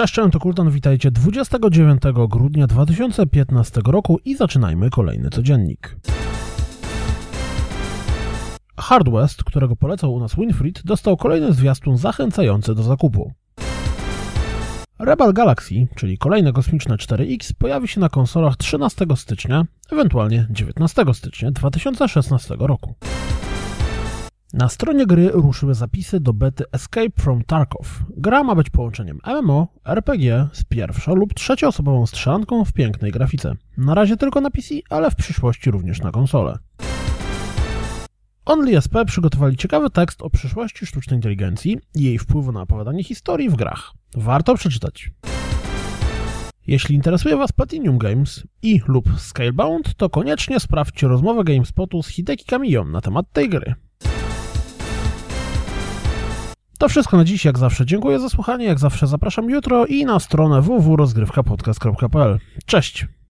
Cześć, cześć, to Kulton, witajcie 29 grudnia 2015 roku i zaczynajmy kolejny codziennik. Hard West, którego polecał u nas Winfried, dostał kolejny zwiastun zachęcający do zakupu. Rebel Galaxy, czyli kolejne kosmiczne 4X, pojawi się na konsolach 13 stycznia, ewentualnie 19 stycznia 2016 roku. Na stronie gry ruszyły zapisy do bety Escape from Tarkov. Gra ma być połączeniem MMO, RPG z pierwszo- lub trzecioosobową strzelanką w pięknej grafice. Na razie tylko na PC, ale w przyszłości również na konsolę. OnlySP przygotowali ciekawy tekst o przyszłości sztucznej inteligencji i jej wpływu na opowiadanie historii w grach. Warto przeczytać. Jeśli interesuje Was Platinum Games i lub Scalebound, to koniecznie sprawdźcie rozmowę GameSpotu z Hideki Kamiyo na temat tej gry. To wszystko na dziś, jak zawsze. Dziękuję za słuchanie, jak zawsze zapraszam jutro i na stronę www.rozgrywkapodcast.pl. Cześć!